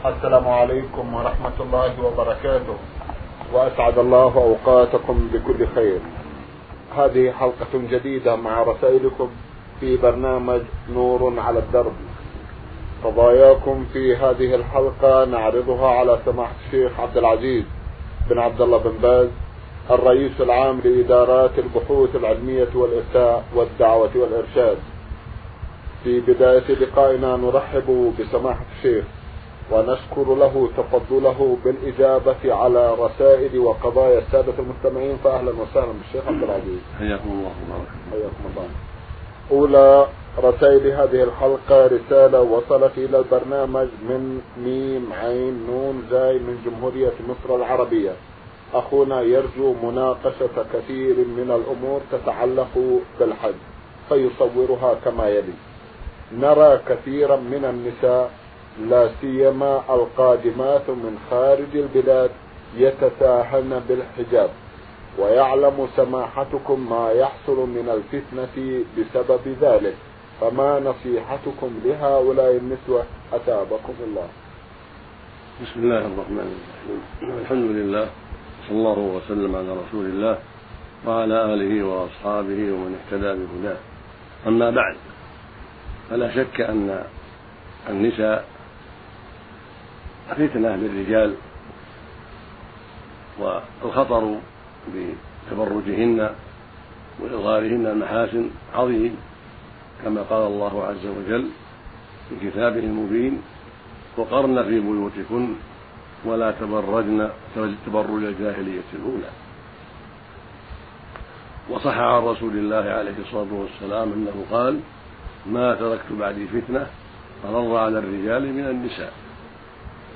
السلام عليكم ورحمة الله وبركاته. وأسعد الله أوقاتكم بكل خير. هذه حلقة جديدة مع رسائلكم في برنامج نور على الدرب. قضاياكم في هذه الحلقة نعرضها على سماحة الشيخ عبد العزيز بن عبد الله بن باز الرئيس العام لإدارات البحوث العلمية والإفتاء والدعوة والإرشاد. في بداية لقائنا نرحب بسماحة الشيخ. ونشكر له تفضله بالإجابة على رسائل وقضايا السادة المستمعين فأهلا وسهلا بالشيخ عبد العزيز. حياكم الله حياكم الله. أولى رسائل هذه الحلقة رسالة وصلت إلى البرنامج من ميم عين نون زاي من جمهورية مصر العربية. أخونا يرجو مناقشة كثير من الأمور تتعلق بالحج فيصورها كما يلي. نرى كثيرا من النساء لا سيما القادمات من خارج البلاد يتساهلن بالحجاب. ويعلم سماحتكم ما يحصل من الفتنة بسبب ذلك. فما نصيحتكم لهؤلاء النسوة؟ أتابكم الله. بسم الله الرحمن الرحيم. الحمد لله صلى الله وسلم على رسول الله وعلى آله وأصحابه ومن اهتدى بهداه. أما بعد فلا شك أن النساء فتنة للرجال والخطر بتبرجهن وإظهارهن المحاسن عظيم كما قال الله عز وجل في كتابه المبين وقرن في بيوتكن ولا تبرجن تبرج الجاهلية الأولى. وصح عن رسول الله عليه الصلاة والسلام أنه قال ما تركت بعدي فتنة أضر على الرجال من النساء.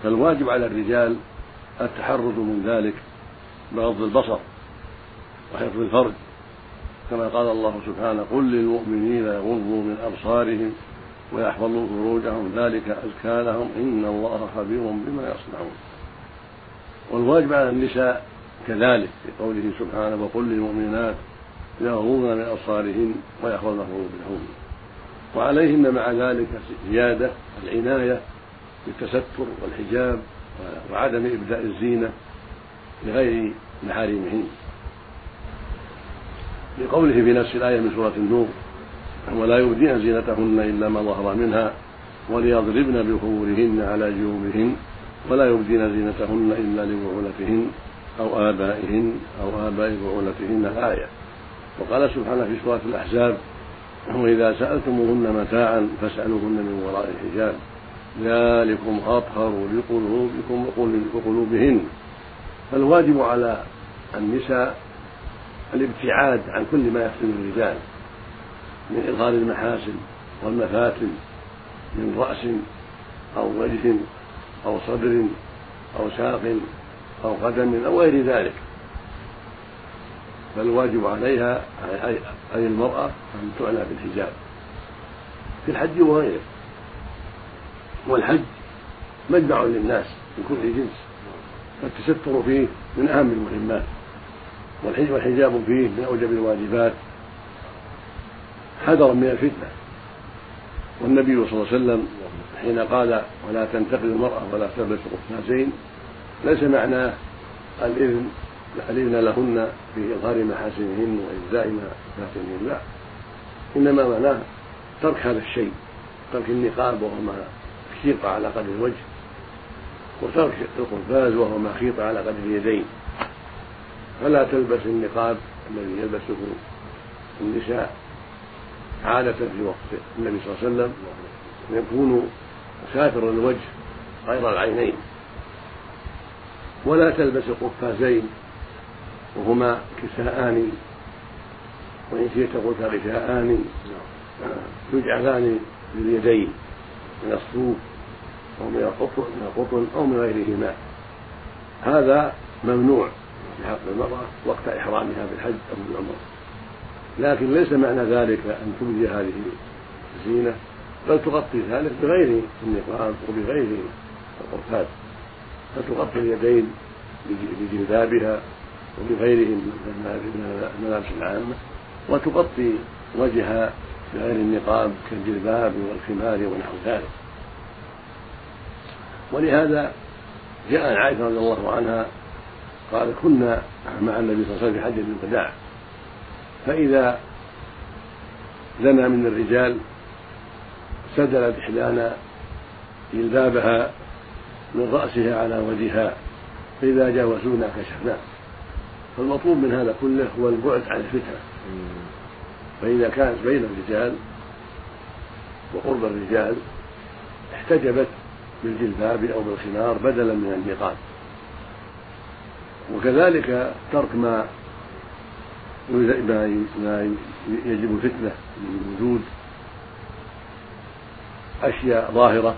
فالواجب على الرجال التحرز من ذلك بغض البصر وحفظ الفرج كما قال الله سبحانه قل للمؤمنين يغضوا من أبصارهم ويحفظوا فروجهم ذلك أزكى لهم إن الله خبير بما يصنعون. والواجب على النساء كذلك في قوله سبحانه وقل للمؤمنات يغضون من أبصارهن ويحفظن فروجهن. وعليهن مع ذلك زيادة العناية بالتستر والحجاب وعدم إبداء الزينة لغير محارمهن لقوله في نفس الآية من سورة النور ولا يبدين زينتهن إلا ما ظهر منها وليضربن بخمورهن على جيوبهن ولا يبدين زينتهن إلا لبعولتهن أو آبائهن أو آباء بعولتهن. الآية. وقال سبحانه في سورة الأحزاب وإذا سألتموهن متاعا فاسألوهن من وراء الحجاب. ذلكم أطهر لقلوبكم وقلوبهن فالواجب على النساء الابتعاد عن كل ما يفتن الرجال من إظهار المحاسن والمفاتن من رأس أو وجه أو صدر أو ساق أو قدم أو غير ذلك. فالواجب عليها أي المرأة أن تعنى بالحجاب. في الحج وغيره والحج مجمع للناس من كل جنس. فالتستر فيه من أهم المهمات والحجاب فيه من أوجب الواجبات. حذرا من الفتنة. والنبي صلى الله عليه وسلم حين قال ولا تنتقل المرأة ولا تلبس قفازين ليس معناه الإذن الإذن لهن في إظهار محاسنهن وإجزاء محاسنهن لا إنما معناه ترك هذا الشيء ترك النقاب وهو ما خيط على قدر الوجه وترك القفاز وهو ما خيط على قدر اليدين فلا تلبس النقاب الذي يلبسه النساء عادة في وقت النبي صلى الله عليه وسلم يكون ساتر الوجه غير العينين. ولا تلبس قفازين وهما كساءان وإن شئت قلت غشاءان يجعلان لليدين من الصوف. أو من القطن من القطن أو من غيرهما. هذا ممنوع في حق المرأة وقت إحرامها بالحج أو بالعمرة لكن ليس معنى ذلك أن تبدي هذه الزينة بل تغطي ذلك بغير النقاب وبغير القرفات. فتغطي اليدين بجلبابها وبغيره من الملابس العامة. وتغطي وجهها بغير النقاب كالجلباب والخمار ونحو ذلك. ولهذا جاء عن عائشة رضي الله عنها قال كنا مع النبي صلى الله عليه وسلم في حجة الوداع فإذا لنا من الرجال سدلت إحدانا جلبابها من رأسها على وجهها فإذا جاوزونا كشفناه فالمطلوب من هذا كله هو البعد عن الفتنة. فإذا كانت بين الرجال وقرب الرجال احتجبت بالجلباب أو بالخمار بدلا من النقاب وكذلك ترك ما ما يجب فتنة من وجود أشياء ظاهرة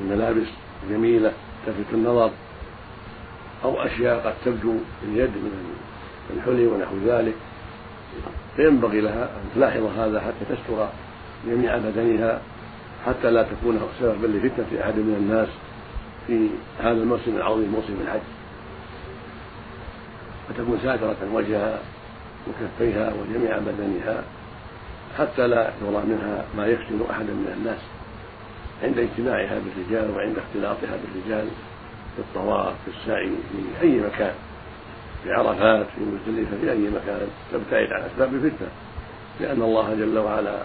من ملابس جميلة تلفت النظر. أو أشياء قد تبدو اليد من الحلي ونحو ذلك. فينبغي لها أن تلاحظ هذا حتى تستر جميع بدنها. حتى لا تكون سببا لفتنة أحد من الناس في هذا الموسم العظيم موسم الحج. فتكون ساترة وجهها وكفيها وجميع بدنها حتى لا يرى منها ما يفتن أحدا من الناس. عند اجتماعها بالرجال وعند اختلاطها بالرجال في الطواف في السعي في أي مكان في عرفات في مزدلفة في أي مكان تبتعد عن أسباب الفتنة. لأن الله جل وعلا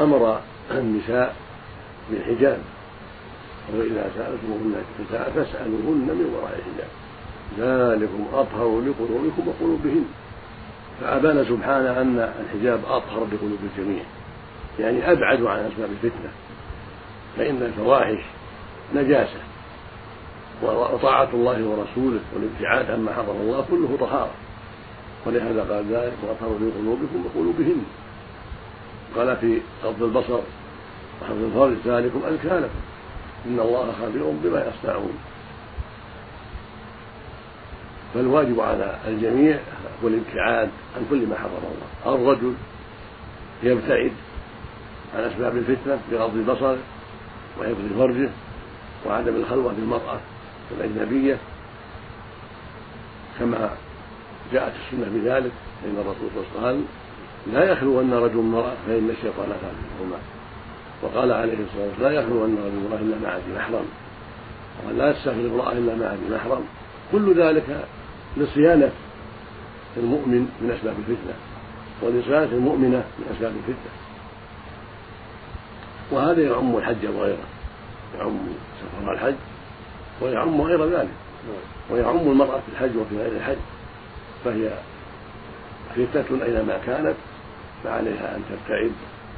أمر النساء بالحجاب وإذا سألتموهن النساء فاسألوهن من وراء الحجاب. ذلكم أطهر لقلوبكم وقلوبهن. فأبان سبحانه أن الحجاب أطهر لقلوب الجميع. يعني أبعد عن أسباب الفتنة. فإن الفواحش نجاسة. وطاعة الله ورسوله والابتعاد عما حرم الله كله طهارة. ولهذا قال ذلك وأطهر في قلوبكم وقلوبهن. قال في غض البصر وحفظ الفرج ذلكم أزكى لكم. إن الله خبير بما يصنعون. فالواجب على الجميع هو الابتعاد عن كل ما حرم الله. الرجل يبتعد عن أسباب الفتنة بغض البصر وحفظ فرجه وعدم الخلوة بالمرأة الأجنبية. كما جاءت السنة بذلك فإن الرسول صلى الله عليه وسلم لا يخلو أن رجل امرأة فإن الشيطان ثالثهما وقال عليه الصلاة والسلام لا يخلو أن رجل امرأة إلا مع ذي محرم. وقال لا امرأة إلا مع ذي محرم. كل ذلك لصيانة المؤمن من أسباب الفتنة ولصيانة المؤمنة من أسباب الفتنة. وهذا يعم الحج وغيره يعم سفر الحج ويعم غير ذلك. ويعم المرأة في الحج وفي غير الحج. فهي فتنة أينما كانت. فعليها أن تبتعد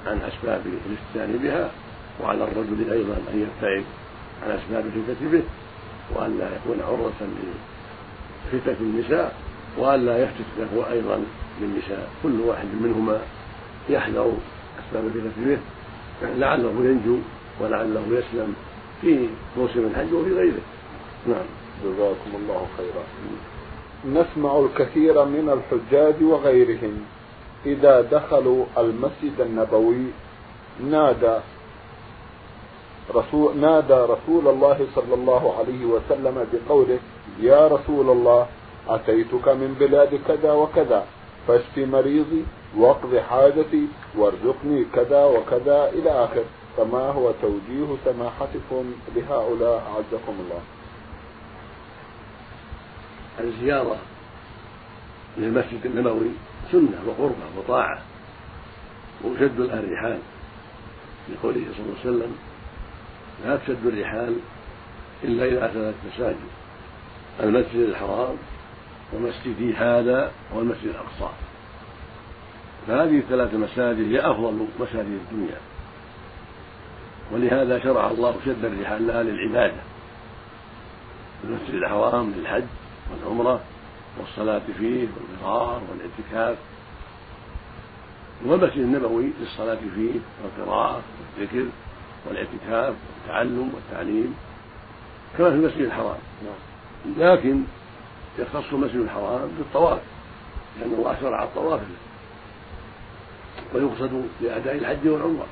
عن أسباب الافتتان بها وعلى الرجل أيضا أن يبتعد عن أسباب الفتنة به وأن لا يكون عرة لفتنة النساء وأن لا يفتت له أيضا بالنساء كل واحد منهما يحذر أسباب الفتنة به لعله ينجو ولعله يسلم في موسم الحج وفي غيره. نعم. جزاكم الله خيرا. نسمع الكثير من الحجاج وغيرهم. إذا دخلوا المسجد النبوي نادى رسول نادى رسول الله صلى الله عليه وسلم بقوله يا رسول الله أتيتك من بلاد كذا وكذا فاشف مريضي واقض حاجتي وارزقني كذا وكذا إلى آخر. فما هو توجيه سماحتكم لهؤلاء؟ أعزكم الله. الزيارة. للمسجد النبوي سنة وقربة وطاعة وشد الرحال لقوله صلى الله عليه وسلم لا تشد الرحال إلا إلى ثلاث مساجد المسجد الحرام ومسجدي هذا والمسجد الأقصى. فهذه الثلاث مساجد هي أفضل مساجد الدنيا. ولهذا شرع الله شد الرحال لها للعبادة. المسجد الحرام للحج والعمرة والصلاة فيه والقرار والإعتكاف. والمسجد النبوي للصلاة فيه والقراءة والذكر والإعتكاف والتعلم والتعليم كما في المسجد الحرام. لكن يختص المسجد الحرام بالطواف لأن الله شرع الطواف. ويقصد لأداء الحج والعمرة.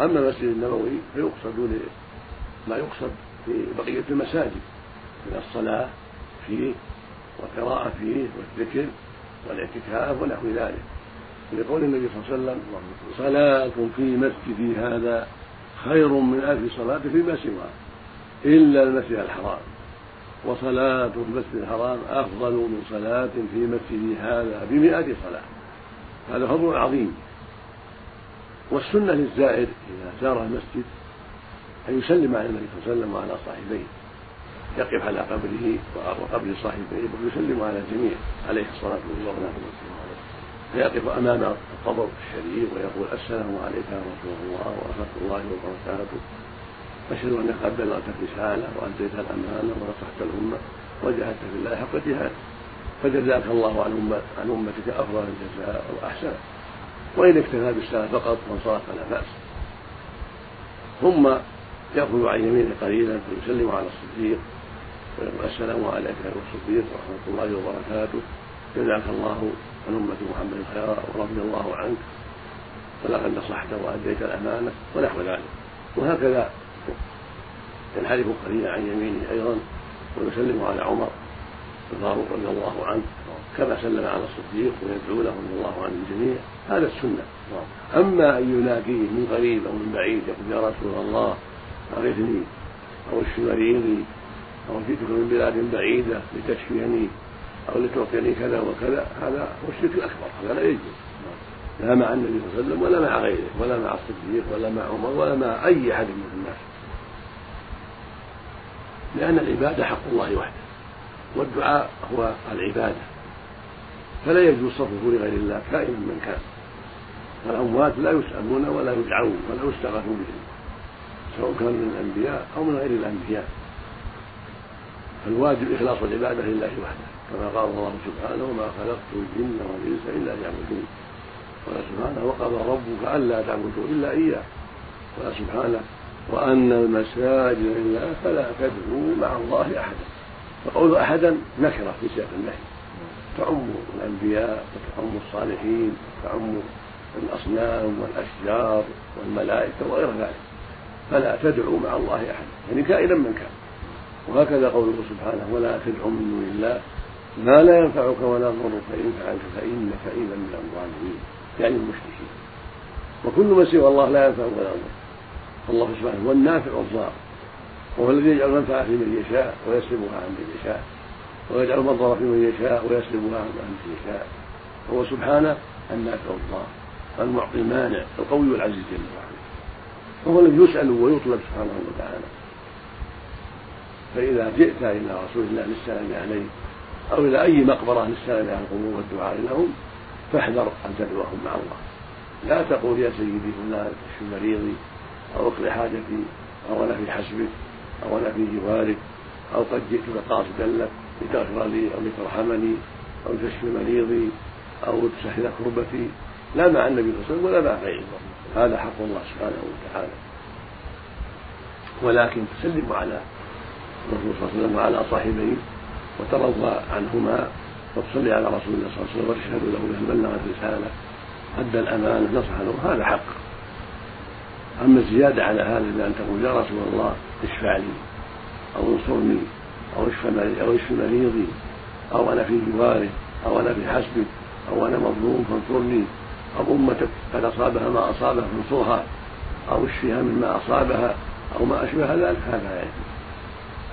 أما المسجد النبوي فيقصد ما يقصد في بقية المساجد من الصلاة فيه والقراءة فيه والذكر والاعتكاف ونحو ذلك. لقول النبي صلى الله عليه وسلم صلاة في مسجدي هذا خير من ألف صلاة فيما سواه إلا المسجد الحرام. وصلاة في المسجد الحرام أفضل من صلاة في مسجدي هذا بمئة صلاة. هذا فضل عظيم. والسنة للزائر إذا زار المسجد أن يسلم على النبي صلى الله عليه وسلم وعلى صاحبيه. يقف على قبره وقبر صاحبيه ويسلم على الجميع عليه الصلاة والسلام فيقف أمام القبر الشريف ويقول السلام عليك يا رسول الله ورحمة الله وبركاته. أشهد أنك قد بلغت الرسالة وأديت الأمانة ونصحت الأمة وجاهدت في الله حق جهاد فجزاك الله عن أمة عن أمتك أفضل الجزاء وأحسن. وإن اكتفى بالسلام فقط وانصرف فلا بأس. ثم يأخذ عن يمينه قليلا فيسلم على الصديق السلام عليك يا الصديق ورحمة الله وبركاته. جزاك الله عن أمة محمد خيرا ورضي الله عنك. ولقد نصحت وأديت الأمانة ونحو ذلك. وهكذا ينحرف قليلا عن يمينه أيضا ويسلم على عمر الفاروق رضي الله عنه كما سلم على الصديق ويدعو له رضي الله عنه الجميع. هذا السنة. أما أن يلاقيه من قريب أو من بعيد يقول يا رسول الله أغثني أو اشف أو جئتك من بلاد بعيدة لتشفيني أو لتعطيني كذا وكذا هذا هو الشرك الأكبر هذا لا يجوز. لا مع النبي صلى الله عليه وسلم ولا مع غيره ولا مع الصديق ولا مع عمر ولا مع أي أحد من الناس. لأن العبادة حق الله وحده والدعاء هو العبادة. فلا يجوز صرفه لغير الله كائنا من كان. والأموات لا يسألون ولا يدعون ولا يستغاث بهم سواء كان من الأنبياء أو من غير الأنبياء. فالواجب إخلاص العبادة لله وحده كما قال الله سبحانه وما خلقت الجن والإنس إلا ليعبدون قال سبحانه وقضى ربك ألا تعبدوا إلا إياه قال سبحانه وأن المساجد لله فلا تدعوا مع الله أحدا فقول أحدا نكرة في سياق النهي تعم الأنبياء وتعم الصالحين وتعم الأصنام والأشجار والملائكة وغير ذلك فلا تدعوا مع الله أحدا يعني كائنا من كان. وهكذا قوله سبحانه ولا تدعوا من دون الله ما لا ينفعك ولا يضرك فإن فعلت فإنك إذا من الظالمين يعني المشركين. وكل من سوى الله لا ينفع ولا يضر فالله سبحانه هو النافع والضار. وهو الذي يجعل المنفعة في من يشاء ويسلبها عن من يشاء. ويجعل المضر في من يشاء ويسلبها عن من يشاء. هو سبحانه النافع والضار. المعطي المانع القوي العزيز جل وعلا. وهو الذي يسأل ويطلب سبحانه وتعالى. فإذا جئت إلى رسول الله للسلام عليه أو إلى أي مقبرة للسلام على القبور والدعاء لهم فاحذر أن تدعوهم مع الله. لا تقول يا سيدي فلان اشف مريضي أو اقضي حاجتي أو أنا في حسبك أو أنا في جوارك أو قد جئتك قاصدا لك لتغفر لي أو لترحمني أو تشفي مريضي أو تسهل كربتي. لا مع النبي صلى الله عليه وسلم ولا مع غيره. هذا حق الله سبحانه وتعالى. ولكن تسلم على الرسول صلى الله عليه وسلم وعلى صاحبيه وترضى عنهما وتصلي على رسول الله صلى الله عليه وسلم وتشهد له بأن بلغ الرسالة أدى الأمانة نصح له هذا حق. أما الزيادة على هذا بأن تقول يا رسول الله اشفع لي أو انصرني أو اشف أو اشف مريضي أو أنا في جواره أو أنا في حسبك أو أنا مظلوم فانصرني أو أمتك قد أصابها ما أصابها فانصرها أو اشفها مما أصابها أو ما أشبه ذلك هذا لا يجوز.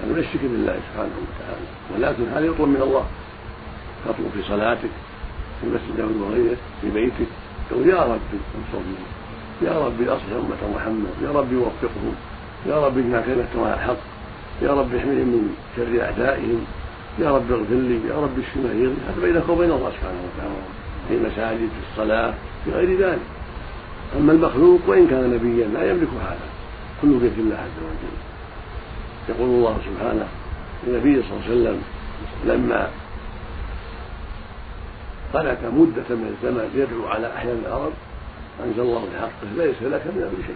هذا من الشرك بالله سبحانه وتعالى. ولكن هذا يطلب من الله. تطلب في صلاتك في مسجد داود وغيره في بيتك. تقول يا ربي انصرني. يا ربي أصلح أمة محمد. يا ربي وفقهم. يا ربي اجمع كلمتهم على الحق. يا ربي احميهم من شر أعدائهم. يا رب اغفر لي. يا رب اشف مريضي هذا بينك وبين الله سبحانه وتعالى. في المساجد في الصلاة في غير ذلك. أما المخلوق وإن كان نبيا لا يملك هذا. كله بيد الله عز وجل. يقول الله سبحانه للنبي صلى الله عليه وسلم لما قنت مدة من الزمن يدعو على أحيان الأرض أنزل الله بحقه ليس لك من أمر شيء.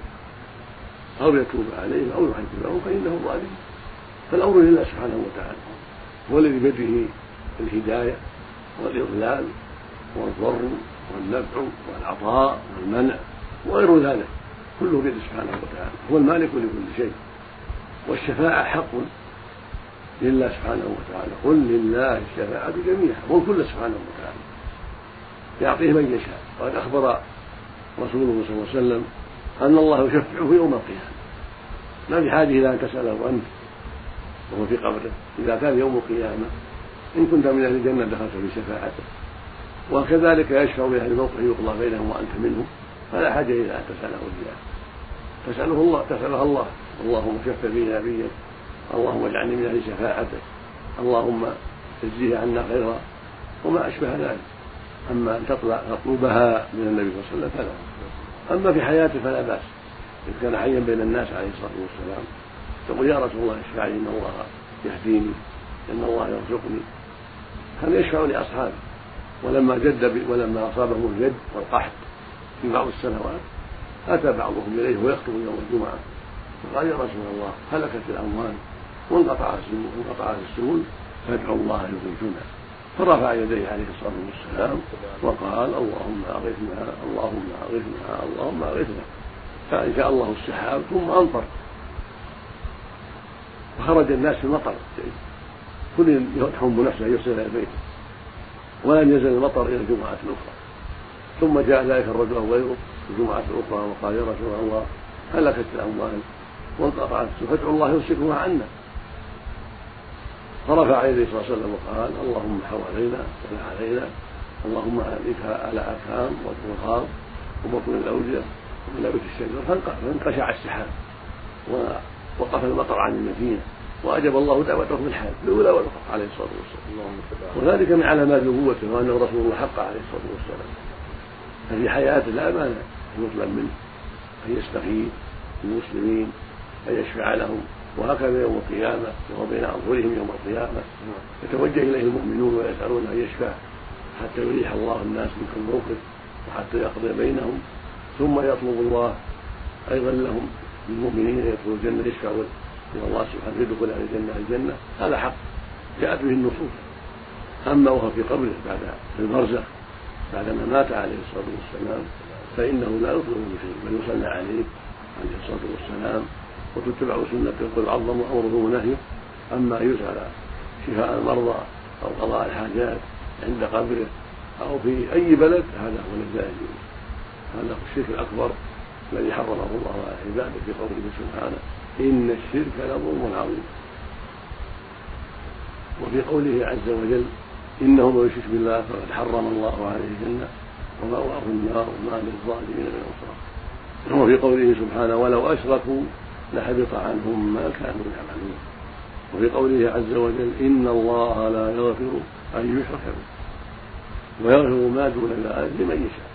أو يتوب عليهم أو يعذبهم فإنه ظالم فالأمر لله سبحانه وتعالى. هو الذي بيده الهداية والإضلال والضر والنفع والعطاء والمنع وغير ذلك. كله بيده سبحانه وتعالى. هو المالك لكل شيء. والشفاعة حق لله سبحانه وتعالى. قل لله الشفاعة جميعا. والكل سبحانه وتعالى. يعطيه من يشاء. وقد أخبر رسوله صلى الله عليه وسلم أن الله يشفعه يوم القيامة. ما في حاجة إلى أن تسأله أنت وهو في قبره. إذا كان يوم القيامة إن كنت من أهل الجنة دخلت في شفاعته. وكذلك يشفع بأهل الموقف يقضى بينهم وأنت منهم. فلا حاجة إلى أن تسأله إياه تسأله الله تسألها الله. اللهم شف بي نبيك اللهم اجعلني من أهل شفاعتك اللهم اجزيه عنا خيرا وما أشبه ذلك. أما أن تطلع تطلبها من النبي صلى الله عليه وسلم فلا. أما في حياته فلا بأس. إذ كان حيا بين الناس عليه الصلاة والسلام. تقول يا رسول الله اشفع لي إن الله يهديني إن الله يرزقني. كان يشفع لأصحابه. ولما جد ولما أصابه الجد والقحط في بعض السنوات أتى بعضهم إليه ويخطب يوم الجمعة. فقال يا رسول الله هلكت الأموال وانقطع السبل فادعوا الله يغيثنا فرفع يديه عليه الصلاة والسلام وقال اللهم اغثنا اللهم اغثنا اللهم أغثنا. فانشا الله السحاب ثم أمطر. وخرج الناس في المطر. كل يحب نفسه يرسل إلى بيته ولم يزل المطر إلى الجمعة الأخرى. ثم جاء ذلك الرجل غيره في الجمعة الأخرى وقال يا رسول الله هلكت الأموال وانقطعت فادعوا الله يمسكها عنا. فرفع يديه صلى الله عليه وسلم وقال اللهم حوالينا ولا علينا. اللهم اهلكها على اكام والرخام وبطن الأودية ونبت الشجر فانقشع السحاب ووقف المطر عن المدينة وأجاب الله دعوته في الحال. الاولى والاخرى عليه الصلاة والسلام. وذلك من علامات نبوته وانه رسول الله حق عليه الصلاة والسلام. ففي حياته لا مانع يطلب منه أن يستغيث بالمسلمين أن يشفع لهم. وهكذا يوم القيامة وهو بين أظهرهم يوم القيامة. يتوجه إليه المؤمنون ويسألون أن يشفع حتى يريح الله الناس من كل موقف وحتى يقضي بينهم. ثم يطلب الله أيضا لهم للمؤمنين يدخلوا الجنة يشفعوا إلى الله سبحانه يدخل أهل الجنة الجنة. هذا حق. جاءت به النصوص. أما وهو في قبره بعد في البرزخ بعدما مات عليه الصلاة والسلام فإنه لا يطلب بشيء بل يصلى عليه عليه الصلاة والسلام. وتتبع سنته قل عظم امره ونهيه أما يسال شفاء المرضى أو قضاء الحاجات عند قبره أو في أي بلد هذا هو الذي هذا هو الشرك الأكبر الذي حرمه الله على عباده في قوله سبحانه إن الشرك لظلم عظيم. وفي قوله عز وجل إنه من يشرك بالله فقد حرم الله عليه الجنة ومأواه النار وما للظالمين من انصار وفي قوله سبحانه ولو أشركوا لحبط عنهم ما كانوا يعملون. وفي قوله عز وجل إن الله لا يغفر أن يشرك به ويغفر ما دون ذلك لمن يشاء.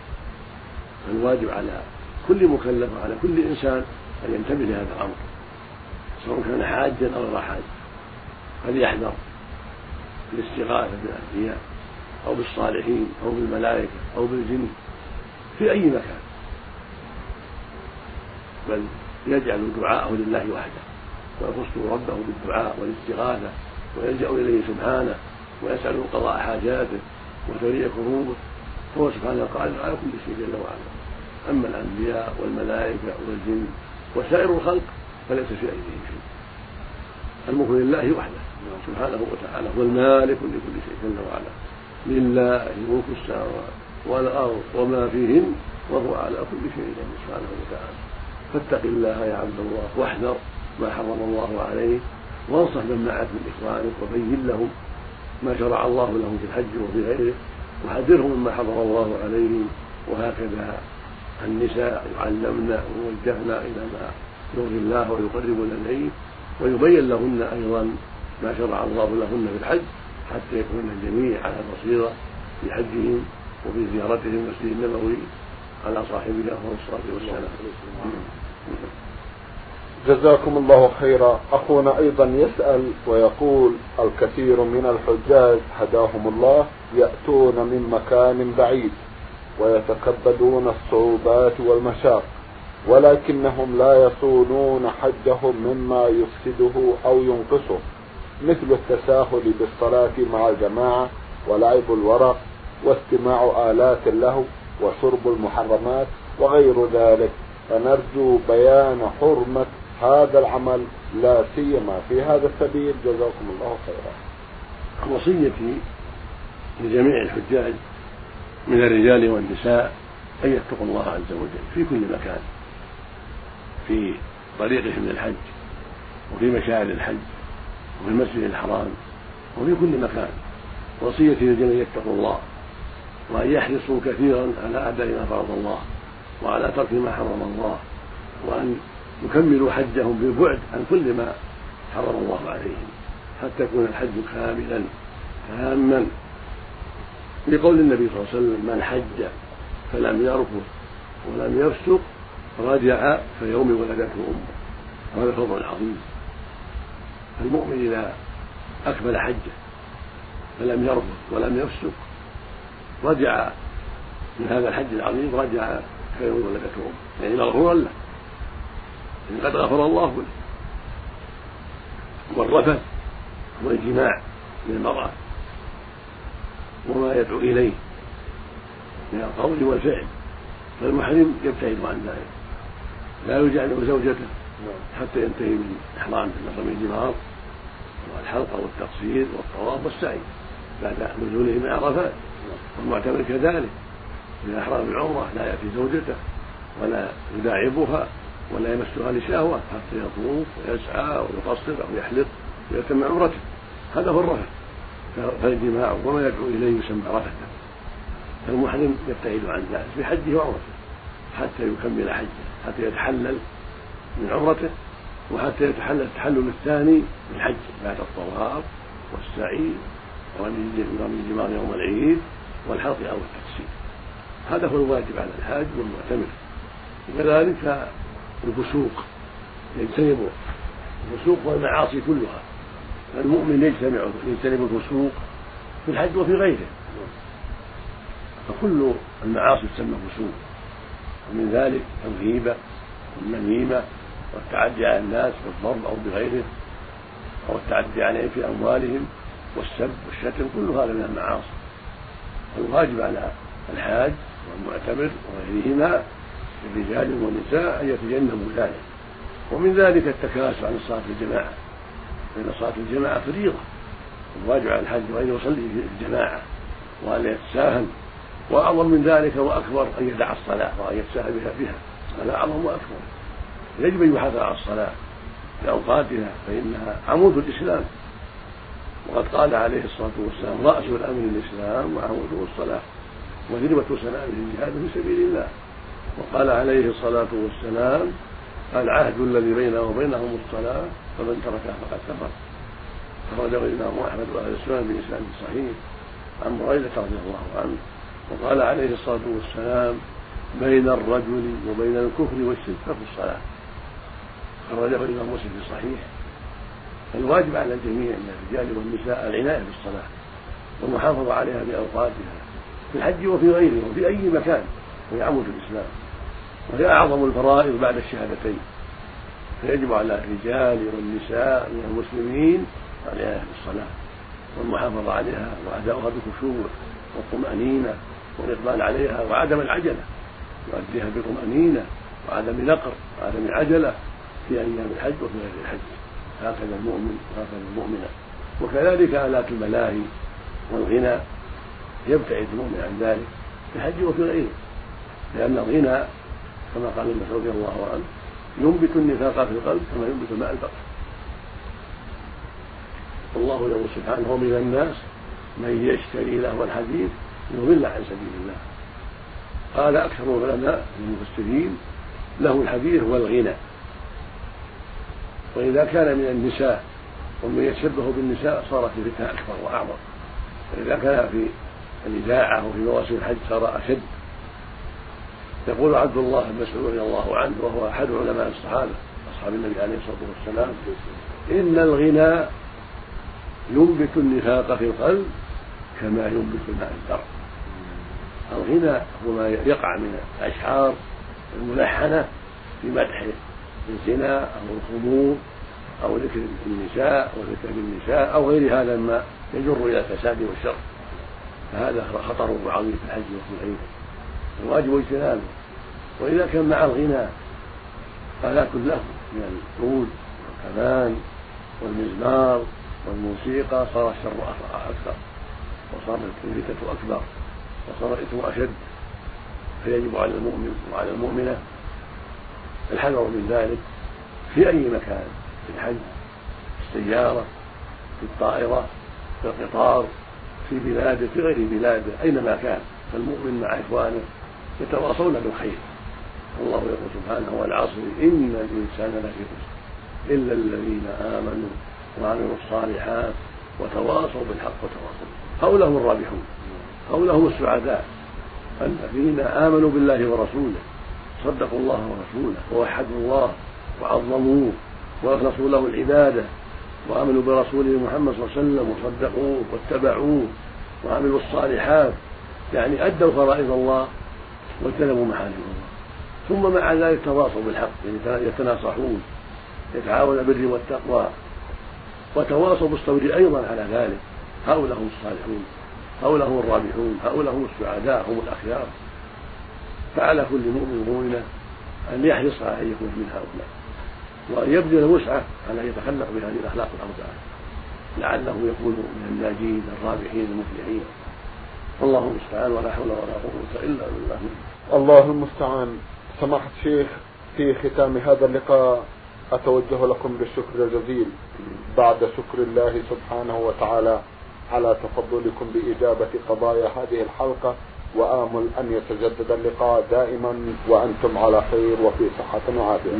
فالواجب على كل مكلف وعلى كل إنسان أن ينتبه لهذا الأمر سواء كان حاجا أو غير حاج. فليحذر الاستغاثة بالأنبياء أو بالصالحين أو بالملائكة أو بالجن في أي مكان. بل يجعل دعاءه لله وحده ويخص ربه بالدعاء والاستغاثة ويلجأ إليه سبحانه ويساله قضاء حاجاته وتولي كروبه فهو سبحانه قادر على كل شيء جل وعلا. أما الأنبياء والملائكة والجن وسائر الخلق فليس في أيديهم شيء. الملك لله وحده سبحانه وتعالى هو المالك لكل شيء جل وعلا. لله ملك السماوات والأرض وما فيهن وهو على كل شيء سبحانه وتعالى. فاتق الله يا عبد الله واحذر ما حرم الله عليك وانصح من معك من إخوانك وبين لهم ما شرع الله لهم في الحج وفي غيره وحذرهم مما حرم الله عليهم. وهكذا النساء يعلمن ويوجهن إلى ما يرضي الله ويقربن إليه ويبين لهن أيضا ما شرع الله لهن في الحج حتى يكون الجميع على بصيرة في حجهم وفي زيارتهم المسجد النبوي. على صاحبه افضل الصلاه والسلام. جزاكم الله خيرا. أخونا أيضا يسأل ويقول الكثير من الحجاج هداهم الله يأتون من مكان بعيد ويتكبدون الصعوبات والمشاق ولكنهم لا يصونون حجهم مما يفسده أو ينقصه مثل التساهل بالصلاة مع الجماعة ولعب الورق واستماع آلات اللهو وشرب المحرمات وغير ذلك. فنرجو بيان حرمة هذا العمل لا سيما في هذا السبيل. جزاكم الله خيرا. وصيتي لجميع الحجاج من الرجال والنساء أن يتقوا الله عز وجل في كل مكان في طريقهم للحج وفي مشاعر الحج وفي المسجد الحرام وفي كل مكان. وصيتي للجميع يتقوا الله. وأن يحرصوا كثيرا على أداء ما فرض الله وعلى ترك ما حرم الله وأن يكملوا حجهم بالبعد عن كل ما حرم الله عليهم حتى يكون الحج كاملا تاما لقول النبي صلى الله عليه وسلم من حج فلم يرفض ولم يفسق رجع كيوم ولدته أمه. هذا فضل عظيم المؤمن إذا أكمل حجه فلم يرفض ولم يفسق رجع من هذا الحج العظيم رجع كيوم ولدته امه يعني مغفورا له. يعني قد غفر الله له. والرفث هو الجماع للمرأة وما يدعو إليه من القول والفعل. فالمحرم يبتعد عن ذلك. لا يجامع زوجته حتى ينتهي من إحرام من الجمار والحلقة والتقصير والطواف والسعي. بعد نزوله من عرفات والمعتمر كذلك. من أحرام العمرة لا يأتي زوجته ولا يداعبها ولا يمسها لشهوة حتى يطوف ويسعى ويقصر أو يحلق ويتم عمرته. هذا هو الرفث فالجماع وما يدعو إليه يسمى رفثا فالمحرم يبتعد عن ذلك في حجه وعمرته حتى يكمل حجه حتى يتحلل من عمرته وحتى يتحلل التحلل الثاني من الحج بعد الطواف والسعي ورمي الجمار يوم العيد والحلق أو التقصير هذا هو الواجب على الحاج والمعتمر وكذلك الفسوق. يجتنب الفسوق والمعاصي كلها. المؤمن يجتمع يجتنب الفسوق في الحج وفي غيره. فكل المعاصي تسمى فسوق. ومن ذلك الغيبة والنميمة والتعدي على الناس بالضرب أو بغيره أو التعدي عليهم في أموالهم والسب والشتم كل هذا من المعاصي. الواجب على الحاج والمعتمر وغيرهما الرجال والنساء أن يتجنبوا ذلك. ومن ذلك التكاسل عن الصلاة في الجماعة فإن صلاة الجماعة فريضة. الواجب على الحاج أن يصلي في الجماعة وأن يتساهل. وأعظم من ذلك وأكبر أن يدع الصلاة وأن يتساهل بها بها. هذا أعظم وأكبر. يجب أن يحافظ على الصلاة في أوقاتها فإنها عمود الإسلام. وقد قال عليه الصلاة والسلام رأس الأمر الإسلام وعموده الصلاة وذروة سنامه الجهاد في سبيل الله. وقال عليه الصلاة والسلام العهد الذي بيننا وبينهم الصلاة فمن تركها فقد كفر. أخرجه الإمام أحمد وأهل السنن بإسناد صحيح عن بريدة رضي الله عنه وقال عليه الصلاة والسلام بين الرجل وبين الكفر والشرك ترك الصلاة. أخرجه الإمام مسلم في صحيح. الواجب على الجميع من الرجال والنساء العناية بالصلاة والمحافظة عليها بأوقاتها في الحج وفي غيره وفي أي مكان وهي عمود الإسلام. وهي أعظم الفرائض بعد الشهادتين. فيجب على الرجال والنساء من المسلمين العناية بالصلاة والمحافظة عليها وأداؤها بخشوع والطمأنينة والإقبال عليها وعدم العجلة. يؤديها بطمأنينة وعدم نقر وعدم عجلة في أيام الحج وفي غير الحج. هكذا المؤمن وهكذا المؤمنة. وكذلك آلات الملاهي والغنى يبتعد المؤمن عن ذلك في الحج وفي غيره. لأن الغنى كما قال ابن رضي الله عنه ينبت النفاق في القلب كما ينبت ماء البقر. والله يقول سبحانه ومن الناس من يشتري له الحديث يضل عن سبيل الله. قال أكثر العلماء المفسرين له الحديث والغنى وإذا كان من النساء ومن يتشبه بالنساء صارت الفتنة أكبر وأعظم. وإذا كان في الإذاعة وفي مواسم الحج صار أشد. يقول عبد الله بن مسعود رضي الله عنه وهو أحد علماء الصحابة أصحاب النبي عليه الصلاة والسلام إن الغنى ينبت النفاق في القلب كما ينبت الماء الزرع الغنى هو ما يقع من الأشعار الملحنة في مدح الزنا أو الخمور أو ذكر النساء أو ذكر النساء أو غير هذا ما يجر إلى الفساد والشر. فهذا خطر عظيم في الحج وفي غيره الواجب اجتنابه. وإذا كان مع الغنى آلات له من العود والكمان والمزمار والموسيقى صار الشر أكثر. وصارت الفتنة أكبر. وصار الإثم أشد. فيجب على المؤمن وعلى المؤمنة الحذر من ذلك في أي مكان في الحج في السيارة في الطائرة في القطار في بلاده في غير بلاده أينما كان. فالمؤمن مع إخوانه يتواصون بالخير. الله يقول سبحانه والعصر إن الإنسان لفي خسر. إلا الذين آمنوا وعملوا الصالحات وتواصوا بالحق وتواصوا هؤلاء هم الرابحون. هؤلاء هم السعداء. الذين آمنوا بالله ورسوله. صدقوا الله ورسوله ووحدوا الله وعظموه وأخلصوا له العبادة وآمنوا برسوله محمد صلى الله عليه وسلم وصدقوه واتبعوه وعملوا الصالحات يعني أدوا فرائض الله واجتنبوا محارم الله. ثم مع ذلك تواصوا بالحق يعني يتناصحون يتعاون بالبر والتقوى وتواصوا بالصبر أيضا على ذلك. هؤلاء هم الصالحون هؤلاء هم الرابحون هؤلاء هم السعداء هم الأخيار. فعلى كل مؤمن ومؤمنة أن يحرص على أن يكون من هؤلاء. وان يبذل وسعه على أن يتخلق بهذه الأخلاق الاربعه لعله يكون من الناجين الرابحين المفلحين. والله المستعان ولا حول ولا قوة إلا بالله. الله المستعان سماحة الشيخ في ختام هذا اللقاء أتوجه لكم بالشكر الجزيل. بعد شكر الله سبحانه وتعالى على تفضلكم بإجابة قضايا هذه الحلقة. وآمل أن يتجدد اللقاء دائما وأنتم على خير وفي صحة وعافية.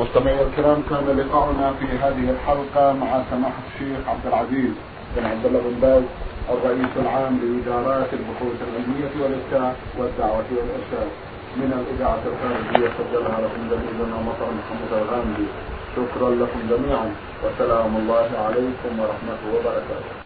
مستمعي الكرام كان لقاؤنا في هذه الحلقة مع سماحة الشيخ عبد العزيز بن عبد الله بن باز الرئيس العام لإدارات البحوث العلمية والإفتاء والدعوة والإرشاد. من الإذاعة الخارجية سجلها لكم جميلنا ومطر محمد الغامدي. شكرا لكم جميعا وسلام الله عليكم ورحمته وبركاته.